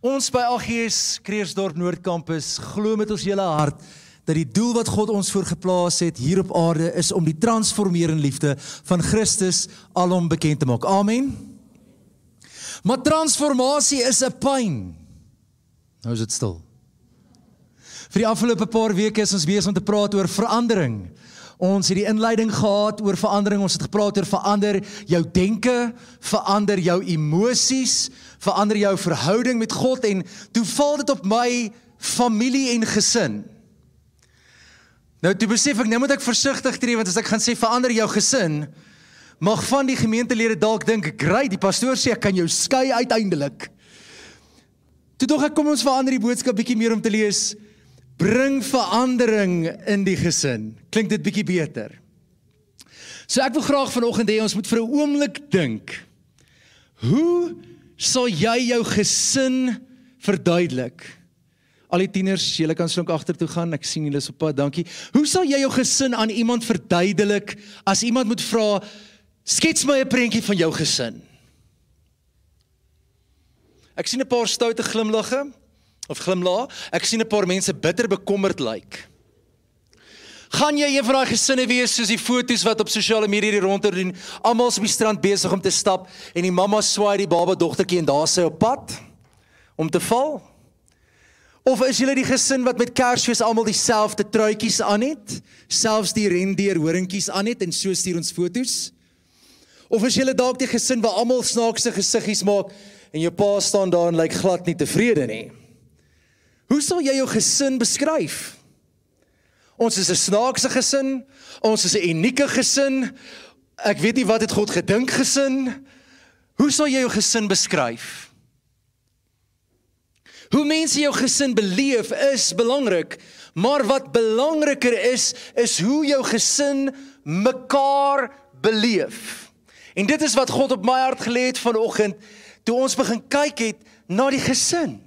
Ons by AGS Kreersdorp Noordkampus glo met ons hele hart dat die doel wat God ons voorgeplaas het hier op aarde is om die transformerende liefde van Christus alom bekend te maak. Amen. Maar transformasie is 'n pyn. Nou is dit stil. Vir die afgelope paar weke is ons besig om te praat oor verandering. Ons het die inleiding gehad oor verandering. Ons het gepraat oor verander jou denke, verander jou emosies, verander jou verhouding met God en toe val dit op my familie en gesin. Nou toe besef ek nou moet ek versigtig tree want as ek gaan sê verander jou gesin, mag van die gemeentelede dalk dink, "Great, die pastoor sê ek kan jou skei uiteindelik." Toe dog ek kom ons verander die boodskap bietjie meer om te lees bring verandering in die gesin. Klink dit bietjie beter? So ek wil graag vanoggend hê ons moet vir 'n oomblik dink. Hoe sal jy jou gesin verduidelik? Al die tieners, julle kan slink agtertoe gaan. Ek sien julle is op pad. Dankie. Hoe sal jy jou gesin aan iemand verduidelik as iemand moet vra, skets my 'n prentjie van jou gesin? Ek sien 'n paar stoute glimlagge of glimla. Ek sien 'n paar mense bitter bekommerd lyk. Like. Gaan jy een van daai gesinne wees soos die foto's wat op sosiale media hier rondte doen, almal op die strand besig om te stap en die mamma swaai die baba dogtertjie en daar sy op pad om te val? Of is julle die gesin wat met Kersfees almal dieselfde truitjies aan het, selfs die rendier horingkies aan het en so stuur ons foto's? Of is julle dalk die gesin waar almal snaakse gesiggies maak en jou pa staan daar en lyk glad nie tevrede nie? Hoe sal jy jou gesin beskryf? Ons is 'n snaakse gesin, ons is 'n unieke gesin. Ek weet nie wat het God gedink gesin. Hoe sal jy jou gesin beskryf? Hoe mense jou gesin beleef is belangrik, maar wat belangriker is, is hoe jou gesin mekaar beleef. En dit is wat God op my hart gelê het vanoggend toe ons begin kyk het na die gesin.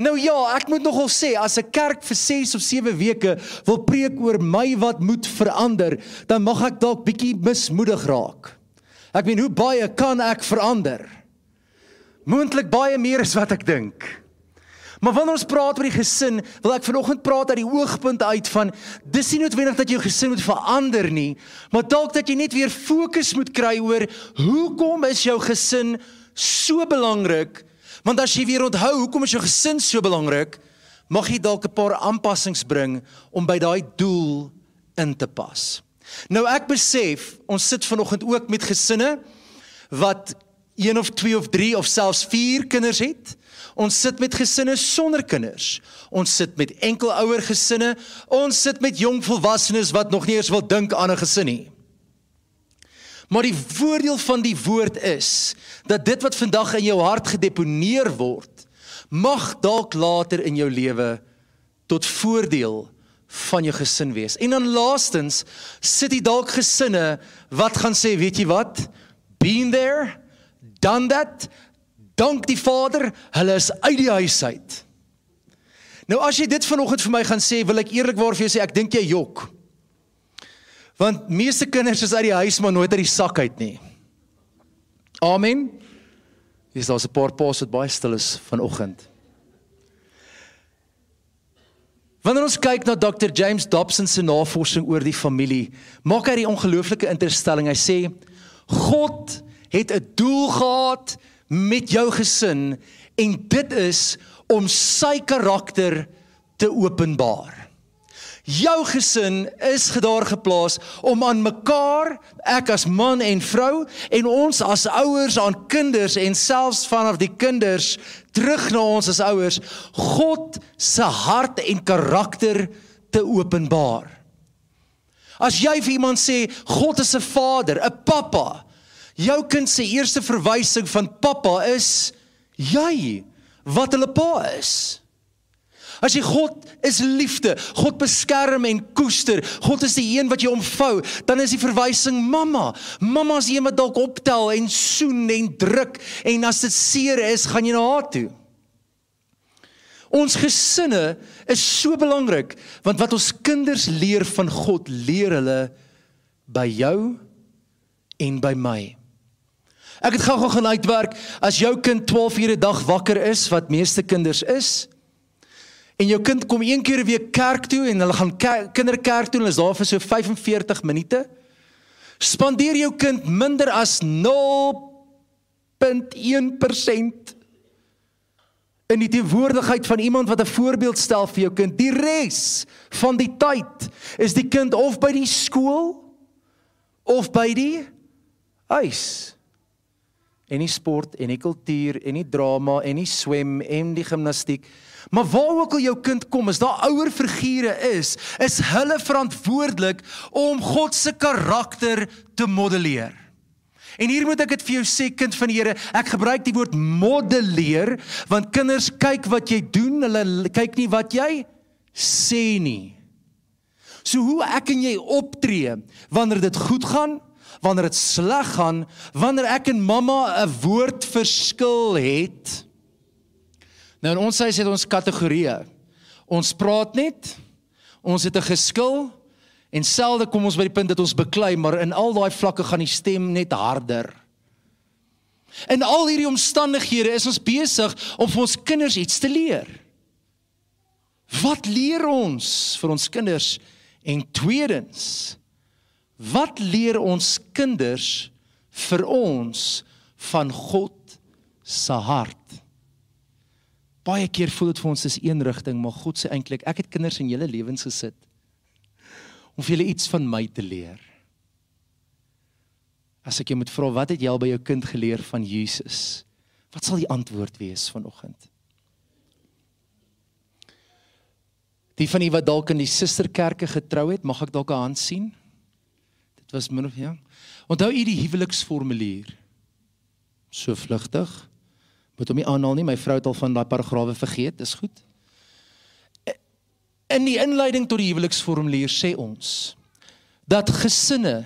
Nou ja, ek moet nogal sê as 'n kerk vir 6 of 7 weke wil preek oor my wat moet verander, dan mag ek dalk bietjie mismoedig raak. Ek meen, hoe baie kan ek verander? Moontlik baie meer as wat ek dink. Maar wanneer ons praat oor die gesin, wil ek vanoggend praat uit die oogpunt uit van dis nie noodwendig dat jou gesin moet verander nie, maar dalk dat jy net weer fokus moet kry oor hoekom is jou gesin so belangrik? Want as jy weer onthou hoekom is jou gesin so belangrik, mag jy dalk 'n paar aanpassings bring om by daai doel in te pas. Nou ek besef, ons sit vanoggend ook met gesinne wat 1 of 2 of 3 of selfs 4 kinders het. Ons sit met gesinne sonder kinders. Ons sit met enkelouer gesinne. Ons sit met jong volwassenes wat nog nie eens wil dink aan 'n gesin nie. Maar die voordeel van die woord is dat dit wat vandag in jou hart gedeponeer word, mag dalk later in jou lewe tot voordeel van jou gesin wees. En dan laastens sit jy dalk gesinne wat gaan sê, weet jy wat? Been there, done that, Dank die Vader, hulle is uit die huis uit. Nou as jy dit vanoggend vir my gaan sê, wil ek eerlikwaar vir jou sê ek dink jy jok. Want meeste kinders is uit die huis maar nooit uit die sak uit nie. Amen. Dis daar's 'n paar paas wat baie stil is vanoggend. Wanneer ons kyk na Dr James Dobson se navorsing oor die familie, maak hy die ongelooflike interstelling. Hy sê God het 'n doel gehad met jou gesin en dit is om sy karakter te openbaar. Jou gesin is gedaar geplaas om aan mekaar, ek as man en vrou en ons as ouers aan kinders en selfs vanaf die kinders terug na ons as ouers, God se hart en karakter te openbaar. As jy vir iemand sê God is 'n vader, 'n pappa, Jou kind se eerste verwysing van pappa is jy wat hulle pa is. As jy God is liefde, God beskerm en koester, God is die een wat jou omvou, dan is die verwysing mamma. Mamma is die een wat dalk optel en soen en druk en as dit seer is, gaan jy na haar toe. Ons gesinne is so belangrik want wat ons kinders leer van God, leer hulle by jou en by my. Ek het gou-gou gaan uitwerk as jou kind 12 ure 'n dag wakker is wat meeste kinders is. En jou kind kom een keer 'n week kerk toe en hulle gaan kinderkerk toe en hulle is daar vir so 45 minute. Spandeer jou kind minder as 0.1% in die teenwoordigheid van iemand wat 'n voorbeeld stel vir jou kind. Die res van die tyd is die kind of by die skool of by die huis. En die sport en die kultuur en die drama en die swem en die gimnastiek. Maar waar ook al jou kind kom, as daar ouer figure is, is hulle verantwoordelik om God se karakter te modelleer. En hier moet ek dit vir jou sê kind van die Here, ek gebruik die woord modelleer want kinders kyk wat jy doen, hulle kyk nie wat jy sê nie. So hoe ek en jy optree wanneer dit goed gaan, wanneer dit sleg gaan, wanneer ek en mamma 'n woord verskil het. Nou in ons huis het ons kategorieë. Ons praat net. Ons het 'n geskil en selde kom ons by die punt dat ons beklei, maar in al daai vlakke gaan die stem net harder. In al hierdie omstandighede is ons besig om vir ons kinders iets te leer. Wat leer ons vir ons kinders? En tweedens, wat leer ons kinders vir ons van God se hart? Baie keer voel dit vir ons dis een rigting, maar God sê eintlik ek het kinders in julle lewens gesit om vir julle iets van my te leer. As ek jou moet vra wat het jy al by jou kind geleer van Jesus? Wat sal die antwoord wees vanoggend? Die van u wat dalk in die susterkerke getrou het, mag ek dalk 'n hand sien? Dit was min of ja. Onthou u die huweliksformulier? So vlugtig moet hom nie aanhaal nie. My vrou het al van daai paragrawe vergeet. Dis goed. In die inleiding tot die huweliksformulier sê ons dat gesinne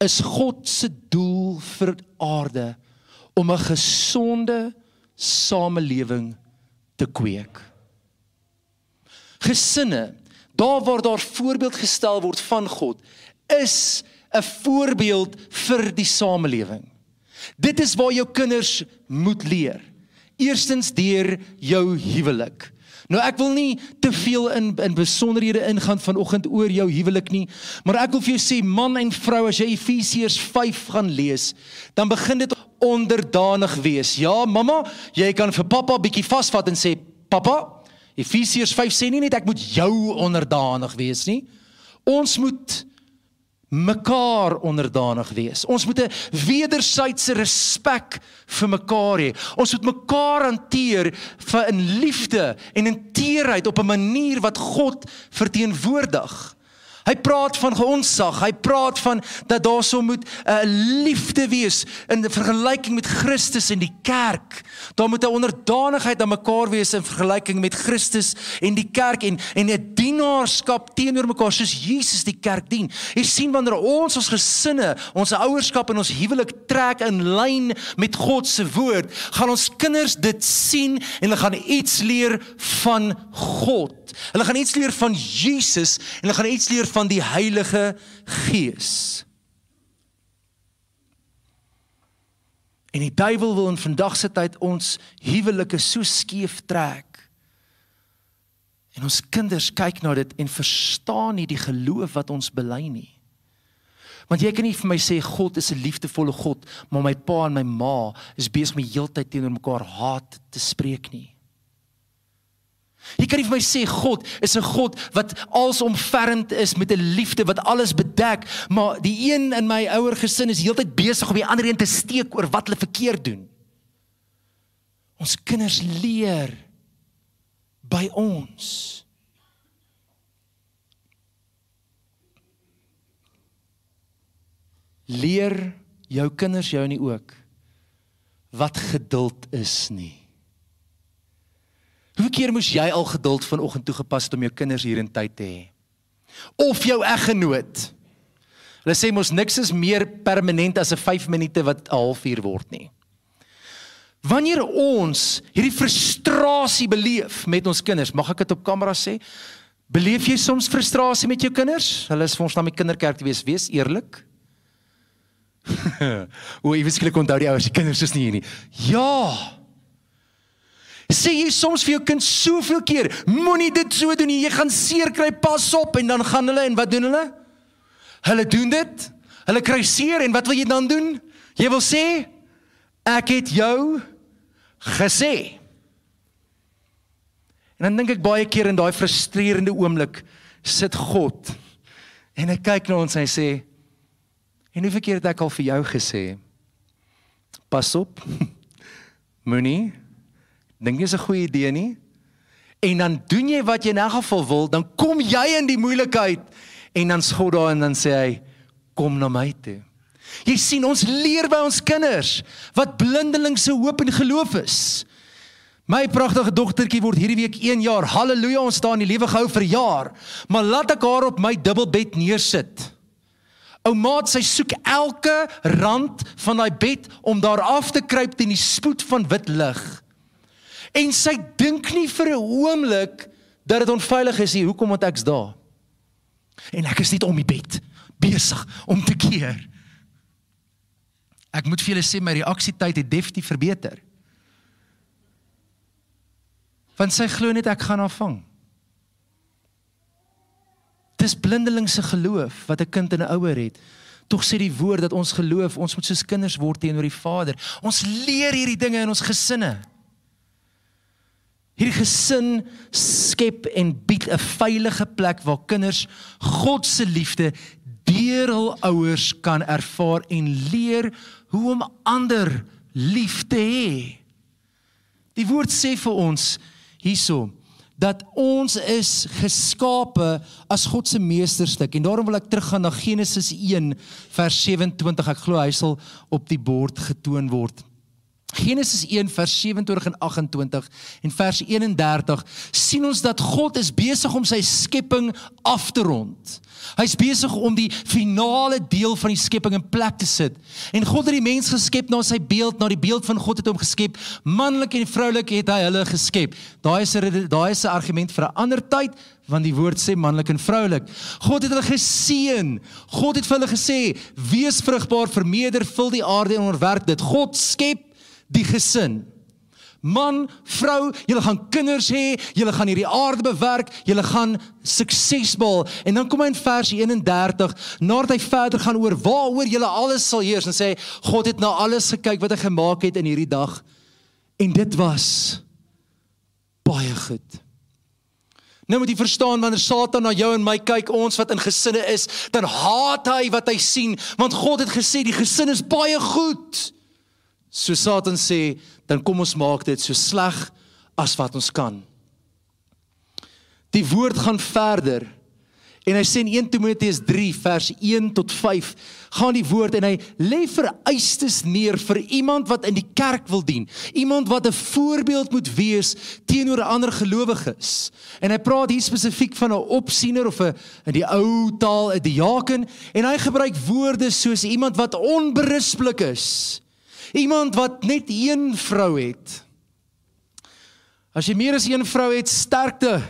is God se doel vir aarde om 'n gesonde samelewing te kweek. Gesinne, daar waar daar voorbeeld gestel word van God, is 'n voorbeeld vir die samelewing. Dit is waar jou kinders moet leer. Eerstens deur jou huwelik. Nou ek wil nie te veel in in besonderhede ingaan vanoggend oor jou huwelik nie, maar ek wil vir jou sê man en vrou as jy Efesiërs 5 gaan lees, dan begin dit onderdanig wees. Ja, mamma, jy kan vir pappa bietjie vasvat en sê pappa, Efesiërs 5 sê nie net ek moet jou onderdanig wees nie. Ons moet mekaar onderdanig wees. Ons moet 'n wederwysige respek vir mekaar hê. Ons moet mekaar hanteer vir in liefde en in teerheid op 'n manier wat God verteenwoordig. Hy praat van geonsag. Hy praat van dat daar sou moet 'n uh, liefde wees in vergelyking met Christus en die kerk. Daar moet 'n onderdanigheid aan mekaar wees in vergelyking met Christus en die kerk en en 'n dienaarskap teenoor mekaar soos Jesus die kerk dien. Jy sien wanneer ons ons gesinne, ons ouerskap en ons huwelik trek in lyn met God se woord, gaan ons kinders dit sien en hulle gaan iets leer van God. Hulle gaan iets leer van Jesus en hulle gaan iets leer van die Heilige Gees. En die duiwel wil in vandag se tyd ons huwelike so skeef trek. En ons kinders kyk na dit en verstaan nie die geloof wat ons bely nie. Want jy kan nie vir my sê God is 'n liefdevolle God, maar my pa en my ma is besig om heeltyd teenoor mekaar haat te spreek nie. Jy kan nie vir my sê God is 'n God wat alsomferend is met 'n liefde wat alles bedek, maar die een in my ouer gesin is heeltyd besig om die ander een te steek oor wat hulle verkeerd doen. Ons kinders leer by ons. Leer jou kinders jou nie ook wat geduld is nie. Hoeveel keer moes jy al geduld vanoggend toegepas het om jou kinders hier in tyd te hê? Of jou eggenoot? Hulle sê mos niks is meer permanent as 'n 5 minute wat 'n halfuur word nie. Wanneer ons hierdie frustrasie beleef met ons kinders, mag ek dit op kamera sê? Beleef jy soms frustrasie met jou kinders? Hulle is vir ons na my kinderkerk te wees, wees eerlik. o, jy weet skielik onthou die ouers, die kinders is nie hier nie. Ja. Sê jy soms vir jou kind soveel keer, moenie dit so doen nie, jy gaan seer kry, pas op en dan gaan hulle en wat doen hulle? Hulle doen dit. Hulle kry seer en wat wil jy dan doen? Jy wil sê ek het jou gesê. En dan dink ek baie keer in daai frustrerende oomblik sit God en hy kyk na ons en hy sê en hoe verkeerd het ek al vir jou gesê? Pas op. Moenie dink jy is 'n goeie idee nie? En dan doen jy wat jy in 'n geval wil, dan kom jy in die moeilikheid en dan skot daar en dan sê hy kom na my toe. Jy sien ons leer by ons kinders wat blindelingse hoop en geloof is. My pragtige dogtertjie word hierdie week 1 jaar. Halleluja, ons staan die lewe gehou vir jaar. Maar laat ek haar op my dubbelbed neersit. Ou maat, sy soek elke rand van daai bed om daar af te kruip teen die spoed van wit lig. En sy dink nie vir 'n oomblik dat dit onveilig is nie. Hoekom moet ek's daar? En ek is net om die bed besig om te keer. Ek moet vir julle sê my reaksietyd het definitief verbeter. Want sy glo net ek gaan haar vang. Dis blindelingse geloof wat 'n kind in 'n ouer het. Tog sê die woord dat ons geloof, ons moet soos kinders word teenoor die Vader. Ons leer hierdie dinge in ons gesinne. Hierdie gesin skep en bied 'n veilige plek waar kinders God se liefde deur hul ouers kan ervaar en leer hoe om ander lief te hê. Die woord sê vir ons hierso dat ons is geskape as God se meesterstuk en daarom wil ek teruggaan na Genesis 1 vers 27 ek glo hy sal op die bord getoon word. Genesis 1 vers 27 en 28 en vers 31 sien ons dat God is besig om sy skepping af te rond. Hy's besig om die finale deel van die skepping in plek te sit. En God het die mens geskep na sy beeld, na die beeld van God het hom geskep. Manlik en vroulik het hy hulle geskep. Daai is 'n daai is 'n argument vir 'n ander tyd want die woord sê manlik en vroulik. God het hulle geseën. God het vir hulle gesê: "Wees vrugbaar, vermeerder, vul die aarde en onderwerp dit." God skep die gesin. Man, vrou, julle gaan kinders hê, julle gaan hierdie aarde bewerk, julle gaan suksesvol. En dan kom hy in vers 31, nadat hy verder gaan oor waaroor julle alles sal heers en sê God het na alles gekyk wat hy gemaak het in hierdie dag en dit was baie goed. Nou moet jy verstaan wanneer Satan na jou en my kyk, ons wat in gesinne is, dan haat hy wat hy sien, want God het gesê die gesin is baie goed. So Satan sê, dan kom ons maak dit so sleg as wat ons kan. Die woord gaan verder. En hy sê in 1 Timoteus 3 vers 1 tot 5 gaan die woord en hy lê vereistes neer vir iemand wat in die kerk wil dien. Iemand wat 'n voorbeeld moet wees teenoor ander gelowiges. En hy praat hier spesifiek van 'n opsiener of 'n in die ou taal 'n diaken en hy gebruik woorde soos iemand wat onberispelik is. Iemand wat net een vrou het. As jy meer as een vrou het, sterkte.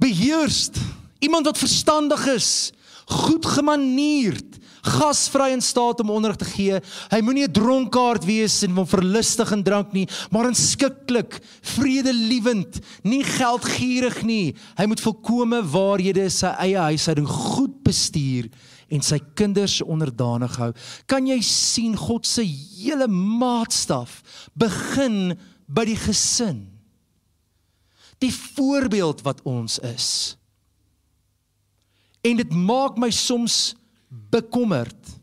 Beheerst. Iemand wat verstandig is, goed gemanierd, gasvry in staat om onderrig te gee. Hy moenie 'n dronkaard wees en hom verlustig in drank nie, maar inskikkelik, vredelewend, nie geldgierig nie. Hy moet volkome waarhede sy eie huishouding goed bestuur en sy kinders onderdanig hou. Kan jy sien God se hele maatstaf begin by die gesin? Die voorbeeld wat ons is. En dit maak my soms bekommerd.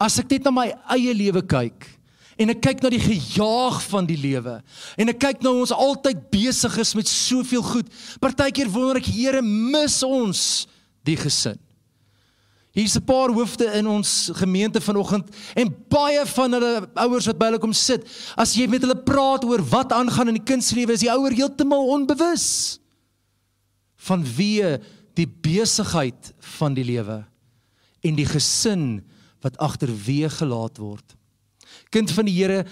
As ek net na my eie lewe kyk en ek kyk na die gejaag van die lewe en ek kyk na ons altyd besig is met soveel goed. Partykeer wonder ek, Here, mis ons die gesin? Hier's 'n paar hoofde in ons gemeente vanoggend en baie van hulle ouers wat by hulle kom sit. As jy met hulle praat oor wat aangaan in die kind se lewe, is die ouer heeltemal onbewus van wie die besigheid van die lewe en die gesin wat agterweë gelaat word. Kind van die Here,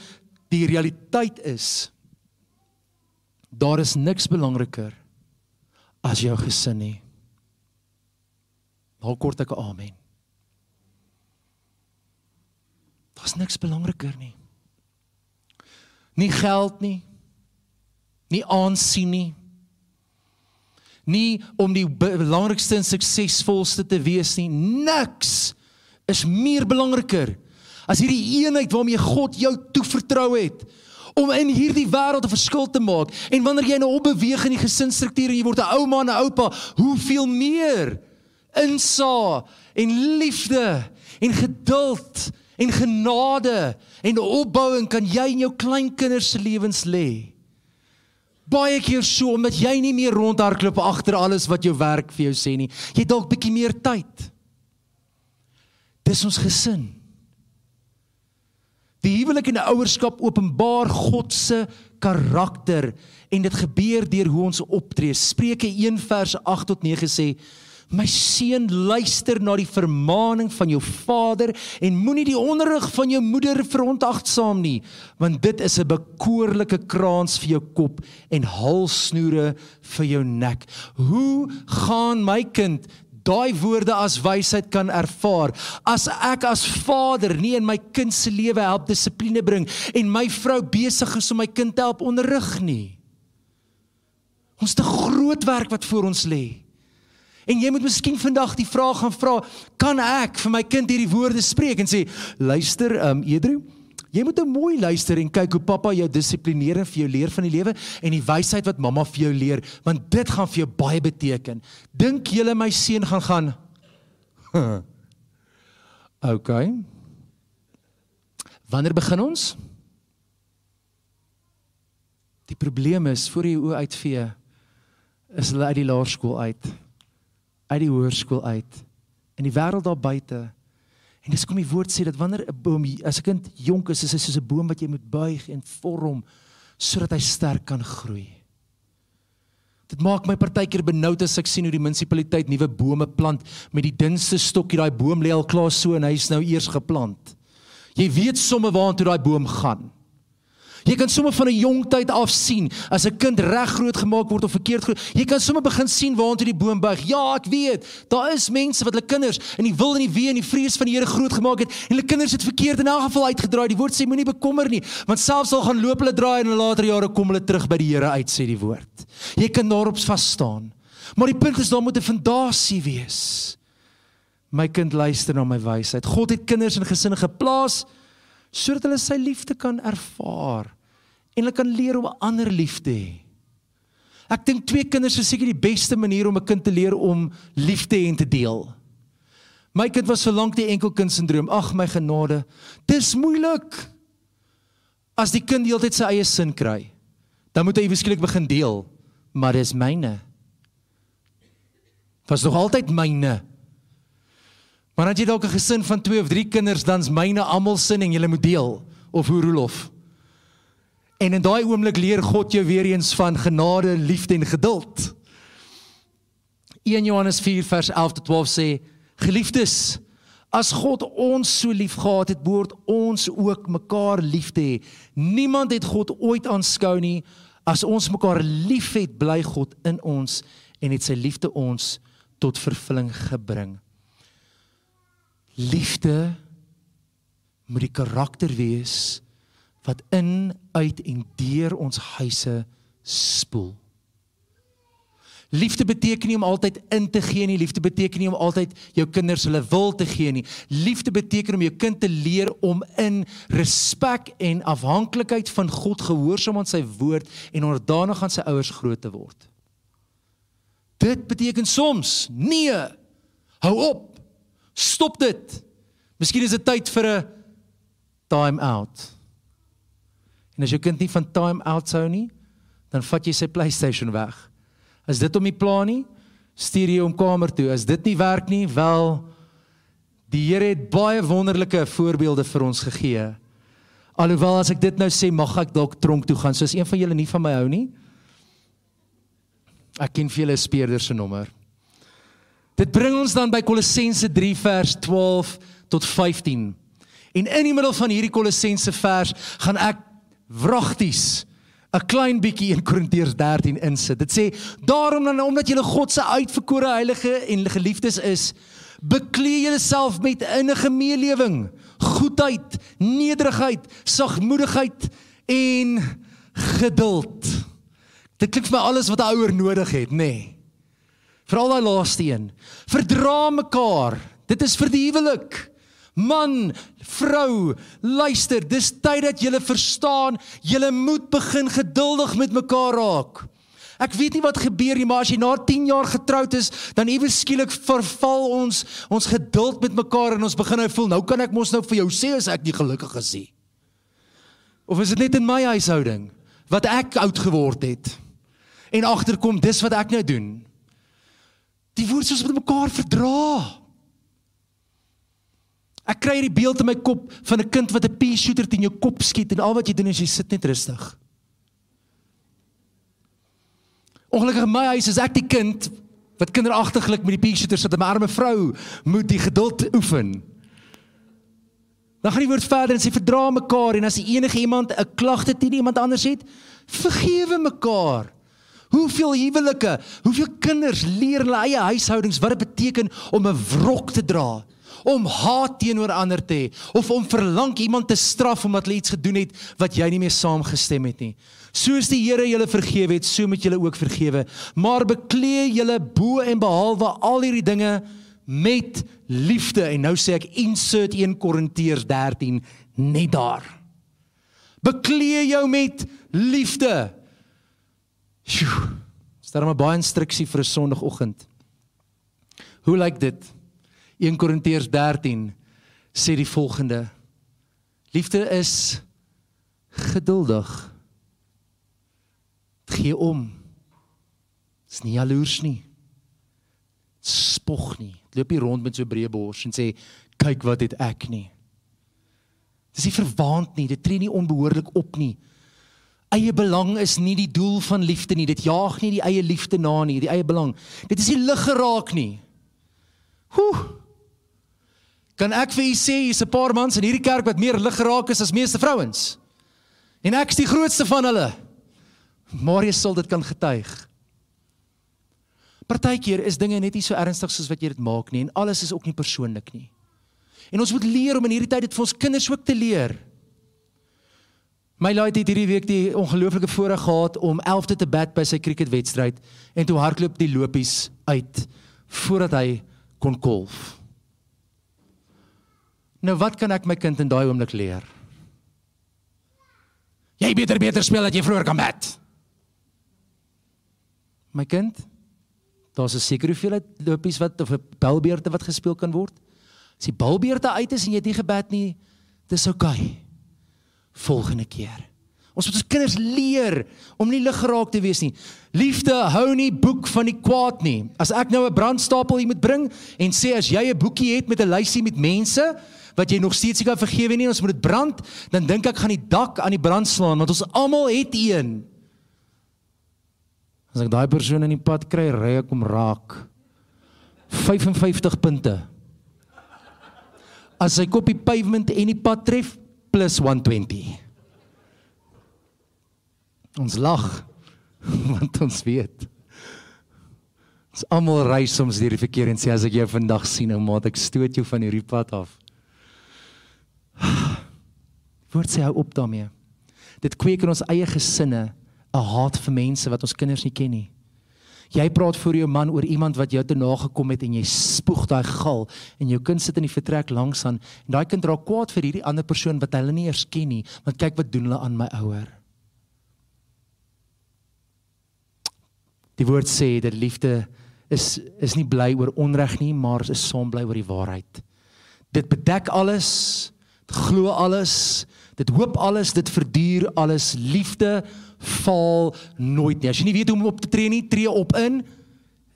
die realiteit is daar is niks belangriker as jou gesin nie. Haal kort ek 'n amen. Daar's niks belangriker nie. Nie geld nie. Nie aansien nie. Nie om die belangrikste en suksesvolste te wees nie. Niks is meer belangriker as hierdie eenheid waarmee God jou toevertrou het om in hierdie wêreld 'n verskil te maak. En wanneer jy nou opbeweeg in die gesinsstruktuur en jy word 'n ouma en 'n oupa, hoeveel meer insa en liefde en geduld en genade en opbouing kan jy in jou kleinkinders se lewens lê. Baie keer so omdat jy nie meer rondhardloop agter alles wat jou werk vir jou sê nie. Jy dalk bietjie meer tyd. Dis ons gesin. Die huwelik en die ouerskap openbaar God se karakter en dit gebeur deur hoe ons optree. Spreuke 1 vers 8 tot 9 sê: My seun, luister na die vermaaning van jou vader en moenie die onderrig van jou moeder verontagsaam nie, want dit is 'n bekoorlike kraans vir jou kop en halsnoere vir jou nek. Hoe gaan my kind daai woorde as wysheid kan ervaar? As ek as vader nie in my kind se lewe help dissipline bring en my vrou besig is om my kind te help onderrig nie. Ons te groot werk wat voor ons lê En jy moet miskien vandag die vraag gaan vra, kan ek vir my kind hierdie woorde spreek en sê, luister, ehm um, Edru, jy moet nou mooi luister en kyk hoe pappa jou dissiplineer en vir jou leer van die lewe en die wysheid wat mamma vir jou leer, want dit gaan vir jou baie beteken. Dink julle my seun gaan gaan OK. Wanneer begin ons? Die probleem is voor jy oë uitvee is hulle uit die laerskool uit uit die hoërskool uit in die wêreld daar buite. En dis kom die woord sê dat wanneer 'n boom as 'n kind jonk is, is hy soos 'n boom wat jy moet buig en vorm sodat hy sterk kan groei. Dit maak my partykeer benoud as ek sien hoe die munisipaliteit nuwe bome plant met die dunste stokkie. Daai boom lê al klaar so en hy's nou eers geplant. Jy weet sommer waartoe daai boom gaan. Jy kan sommer van 'n jong tyd af sien as 'n kind reg groot gemaak word of verkeerd groot. Jy kan sommer begin sien waartoe die boom buig. Ja, ek weet. Daar is mense wat hulle kinders in die wil en die wee en die vrees van die Here groot gemaak het en hulle kinders het verkeerd in elk geval uitgedraai. Die woord sê moenie bekommer nie, want selfs al gaan loop hulle draai en in later jare kom hulle terug by die Here uit sê die woord. Jy kan daarop vas staan. Maar die punt is daar moet 'n fondasie wees. My kind luister na my wysheid. God het kinders in gesinne geplaas sodat hulle sy liefde kan ervaar en hulle kan leer om ander lief te hê. Ek dink twee kinders is seker die beste manier om 'n kind te leer om lief te hê en te deel. My kind was vir lank die enkelkind sindroom. Ag my genade, dis moeilik. As die kind heeltyd sy eie sin kry, dan moet hy ewesklik begin deel, maar dis myne. Was nog altyd myne. Maar as jy dalk 'n gesin van 2 of 3 kinders, dan's myne almal sin en jy moet deel of hoe Rolof. En in daai oomblik leer God jou weer eens van genade, liefde en geduld. 1 Johannes 4 vers 11 tot 12 sê: Geliefdes, as God ons so liefgehad het, behoort ons ook mekaar lief te hê. Niemand het God ooit aanskou nie. As ons mekaar liefhet, bly God in ons en het sy liefde ons tot vervulling gebring. Liefde moet die karakter wees wat in, uit en deur ons huise spoel. Liefde beteken nie om altyd in te gee nie, liefde beteken nie om altyd jou kinders hulle wil te gee nie. Liefde beteken om jou kind te leer om in respek en afhanklikheid van God gehoorsaam aan sy woord en onderdanig aan sy ouers groot te word. Dit beteken soms nee. Hou op. Stop dit. Miskien is dit tyd vir 'n time out. En as jou kind nie van time out sou nie, dan vat jy sy PlayStation weg. As dit om die plan nie, stuur jy hom kamer toe. As dit nie werk nie, wel die Here het baie wonderlike voorbeelde vir ons gegee. Alhoewel as ek dit nou sê, mag ek dalk tronk toe gaan, soos een van julle nie van my hou nie. Ek ken vir julle speerder se nommer. Dit bring ons dan by Kolossense 3 vers 12 tot 15. En in die middel van hierdie Kolossense vers gaan ek wragties 'n klein bietjie in Korintiërs 13 insit. Dit sê daarom dan omdat julle God se uitverkore heilige en geliefdes is, beklee julleself met innige meelewing, goedheid, nederigheid, sagmoedigheid en geduld. Dit klink vir my alles wat 'n ouer nodig het, nê. Nee. Veral daai laaste een. Verdra mekaar. Dit is vir die huwelik. Man, vrou, luister, dis tyd dat julle verstaan, julle moet begin geduldig met mekaar raak. Ek weet nie wat gebeur nie, maar as jy na 10 jaar getroud is, dan iewes skielik verval ons ons geduld met mekaar en ons begin nou voel, nou kan ek mos nou vir jou sê as ek nie gelukkig is nie. Of is dit net in my huishouding wat ek oud geword het? En agterkom dis wat ek nou doen. Die woord soos met mekaar verdra. Ek kry hierdie beeld in my kop van 'n kind wat 'n pea shooter teen jou kop skiet en al wat jy doen is jy sit net rustig. Ongelukkig in my huis is ek die kind wat kinderagtiglik met die pea shooter sit en my arme vrou moet die geduld oefen. Dan gaan die woord verder en sê verdra mekaar en as enige iemand 'n klagte teen iemand anders het, vergewe mekaar. Hoeveel huwelike, hoeveel kinders leer hulle eie huishoudings wat dit beteken om 'n wrok te dra? Om haat teenoor ander te hê of om verlang iemand te straf omdat hulle iets gedoen het wat jy nie mee saamgestem het nie. Soos die Here julle vergewe het, so moet julle ook vergewe. Maar beklee julle bo en behalwe al hierdie dinge met liefde. En nou sê ek insert 1 Korintiërs 13 net daar. Beklee jou met liefde. Sjoe. Sterre maar baie instruksie vir 'n Sondagoggend. Hoe lyk dit? 1 Korintiërs 13 sê die volgende: Liefde is geduldig. Gee om. Is nie jaloers nie. Spog nie. Loop nie rond met so breë bors en sê kyk wat het ek nie. Dis nie verwaand nie, dit tree nie onbehoorlik op nie. Eie belang is nie die doel van liefde nie. Dit jaag nie die eie liefde na nie, die eie belang. Dit is nie lig geraak nie. Hoe Kan ek vir u sê hier's 'n paar mans in hierdie kerk wat meer lig geraak is as meeste vrouens? En ek is die grootste van hulle. Jy sal dit kan getuig. Partykeer is dinge net nie so ernstig soos wat jy dit maak nie en alles is ook nie persoonlik nie. En ons moet leer om in hierdie tyd dit vir ons kinders ook te leer. My laaitjie het hierdie week die ongelooflike voorreg gehad om 11de te bat by sy cricketwedstryd en toe hardloop die lopies uit voordat hy kon kolf. Nou wat kan ek my kind in daai oomblik leer? Jy beter beter speel dat jy vroeër kan bat. My kind, daar's 'n sekere hoeveelheid lopies wat of 'n balbeerte wat gespeel kan word. As die balbeerte uit is en jy het nie gebat nie, dis oukei. Okay. Volgende keer. Ons moet ons kinders leer om nie lig geraak te wees nie. Liefde hou nie boek van die kwaad nie. As ek nou 'n brandstapel hier moet bring en sê as jy 'n boekie het met 'n lysie met mense wat jy nog steeds nie kan vergewe nie, ons moet dit brand, dan dink ek gaan die dak aan die brand slaan want ons almal het een. As ek daai persoon in die pad kry, ry ek hom raak. 55 punte. As hy kop die pavement en die pad tref, plus 120. Ons lag want ons weet. Ons almal ry soms deur die verkeer en sê as ek jou vandag sien, ou maat, ek stoot jou van hierdie pad af. Word sê hou op daarmee. Dit kweek in ons eie gesinne 'n haat vir mense wat ons kinders nie ken nie. Jy praat voor jou man oor iemand wat jou te nagekom het en jy spoeg daai gal en jou kind sit in die vertrek langs aan en daai kind raak kwaad vir hierdie ander persoon wat hulle nie eers ken nie, want kyk wat doen hulle aan my ouer. Die woord sê dat liefde is is nie bly oor onreg nie, maar is saam bly oor die waarheid. Dit bedek alles, dit glo alles, dit hoop alles, dit verduur alles. Liefde faal nooit nie. As jy nie weet hoe om op te tree nie, tree op in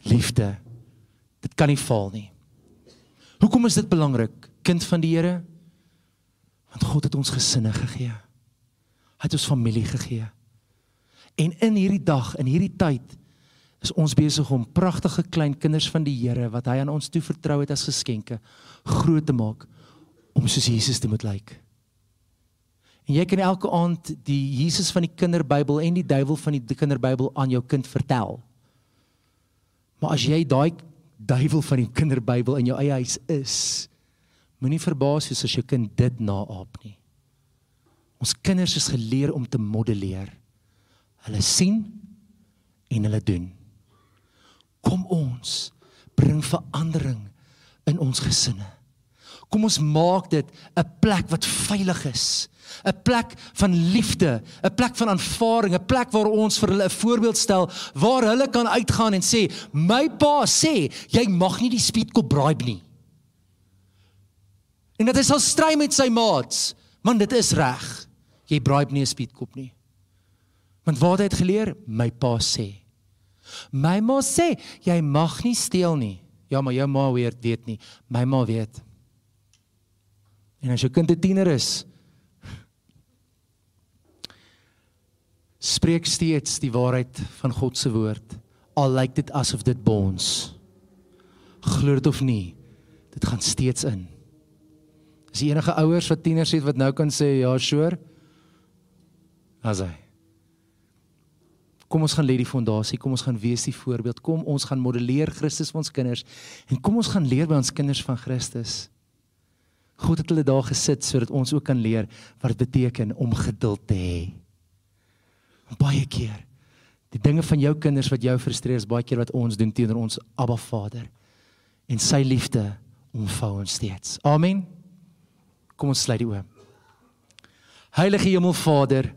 liefde. Dit kan nie faal nie. Hoekom is dit belangrik, kind van die Here? Want God het ons gesinne gegee. Hy het ons familie gegee. En in hierdie dag, in hierdie tyd, is ons besig om pragtige klein kinders van die Here wat hy aan ons toe vertrou het as geskenke groot te maak om soos Jesus te moet lyk. En jy kan elke aand die Jesus van die Kinderbybel en die duiwel van die Kinderbybel aan jou kind vertel. Maar as jy daai duiwel van die Kinderbybel in jou eie huis is, Moenie verbaas wees as jou kind dit naaap nie. Ons kinders is geleer om te modelleer. Hulle sien en hulle doen. Kom ons bring verandering in ons gesinne. Kom ons maak dit 'n plek wat veilig is. 'n plek van liefde, 'n plek van aanvaarding, 'n plek waar ons vir hulle 'n voorbeeld stel waar hulle kan uitgaan en sê, "My pa sê, jy mag nie die speedkop bribe nie." En dat hy sal stry met sy maats, man, dit is reg. Jy bribe nie 'n speedkop nie. Want waar het hy dit geleer? My pa sê. My ma sê, jy mag nie steel nie. Ja, maar jou ma weet weet nie. My ma weet. En as jou kind 'n tiener is, spreek steeds die waarheid van God se woord. Al lyk dit asof dit bons. Glo dit of nie dit gaan steeds in. Is enige ouers wat tieners het wat nou kan sê ja sure as hy. Kom ons gaan lê die fondasie kom ons gaan wees die voorbeeld. Kom ons gaan modelleer Christus vir ons kinders. En kom ons gaan leer by ons kinders van Christus God het hulle daar gesit sodat ons ook kan leer wat dit beteken om geduld te hê baie keer die dinge van jou kinders wat jou frustreer is baie keer wat ons doen teenoor ons Abba Vader en sy liefde omvou ons steeds. Amen. Kom ons sluit die oë. Heilige Hemel Vader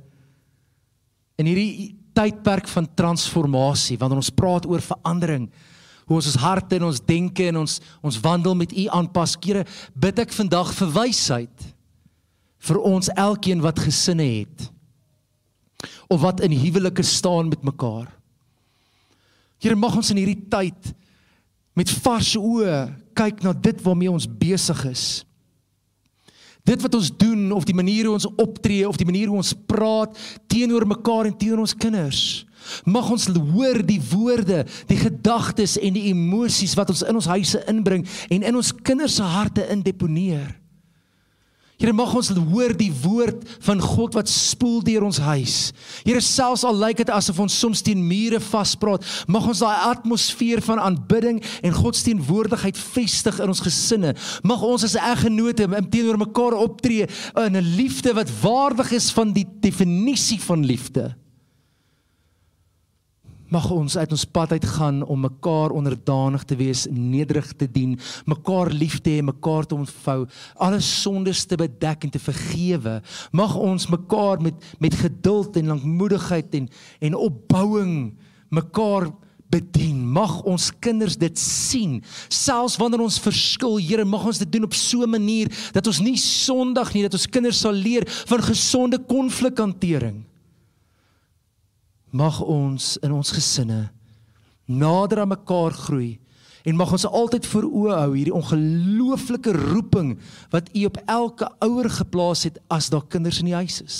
in hierdie tydperk van transformasie wanneer ons praat oor verandering hoe ons ons harte en ons denke en ons ons wandel met U aanpas. Here, bid ek vandag vir wysheid vir ons elkeen wat gesinne het of wat in huwelike staan met mekaar. Here mag ons in hierdie tyd met vars oë kyk na dit waarmee ons besig is. Dit wat ons doen of die manier hoe ons optree of die manier hoe ons praat teenoor mekaar en teenoor ons kinders. Mag ons hoor die woorde, die gedagtes en die emosies wat ons in ons huise inbring en in ons kinders se harte indeponeer. Here mag ons hoor die woord van God wat spoel deur ons huis. Here selfs al lyk dit asof ons soms teen mure vaspraat, mag ons daai atmosfeer van aanbidding en God se teenwoordigheid vestig in ons gesinne. Mag ons as eggenote teenoor mekaar optree in 'n liefde wat waardig is van die definisie van liefde mag ons uit ons pad uit gaan om mekaar onderdanig te wees, nederig te dien, mekaar lief te hê, mekaar te ontvou, alle sondes te bedek en te vergewe. Mag ons mekaar met met geduld en lankmoedigheid en en opbouing mekaar bedien. Mag ons kinders dit sien. Selfs wanneer ons verskil, Here, mag ons dit doen op so 'n manier dat ons nie sondig nie, dat ons kinders sal leer van gesonde konflikhantering mag ons in ons gesinne nader aan mekaar groei en mag ons altyd voor oë hou hierdie ongelooflike roeping wat U op elke ouer geplaas het as daar kinders in die huis is.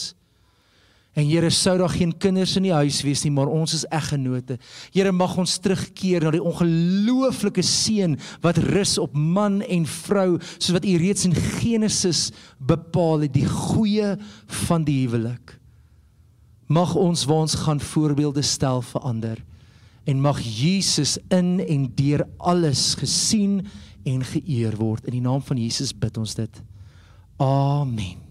En Here sou daar geen kinders in die huis wees nie, maar ons is eggenote. Here mag ons terugkeer na die ongelooflike seën wat rus op man en vrou, soos wat U reeds in Genesis bepaal het, die goeie van die huwelik mag ons waar ons gaan voorbeelde stel vir ander. En mag Jesus in en deur alles gesien en geëer word. In die naam van Jesus bid ons dit. Amen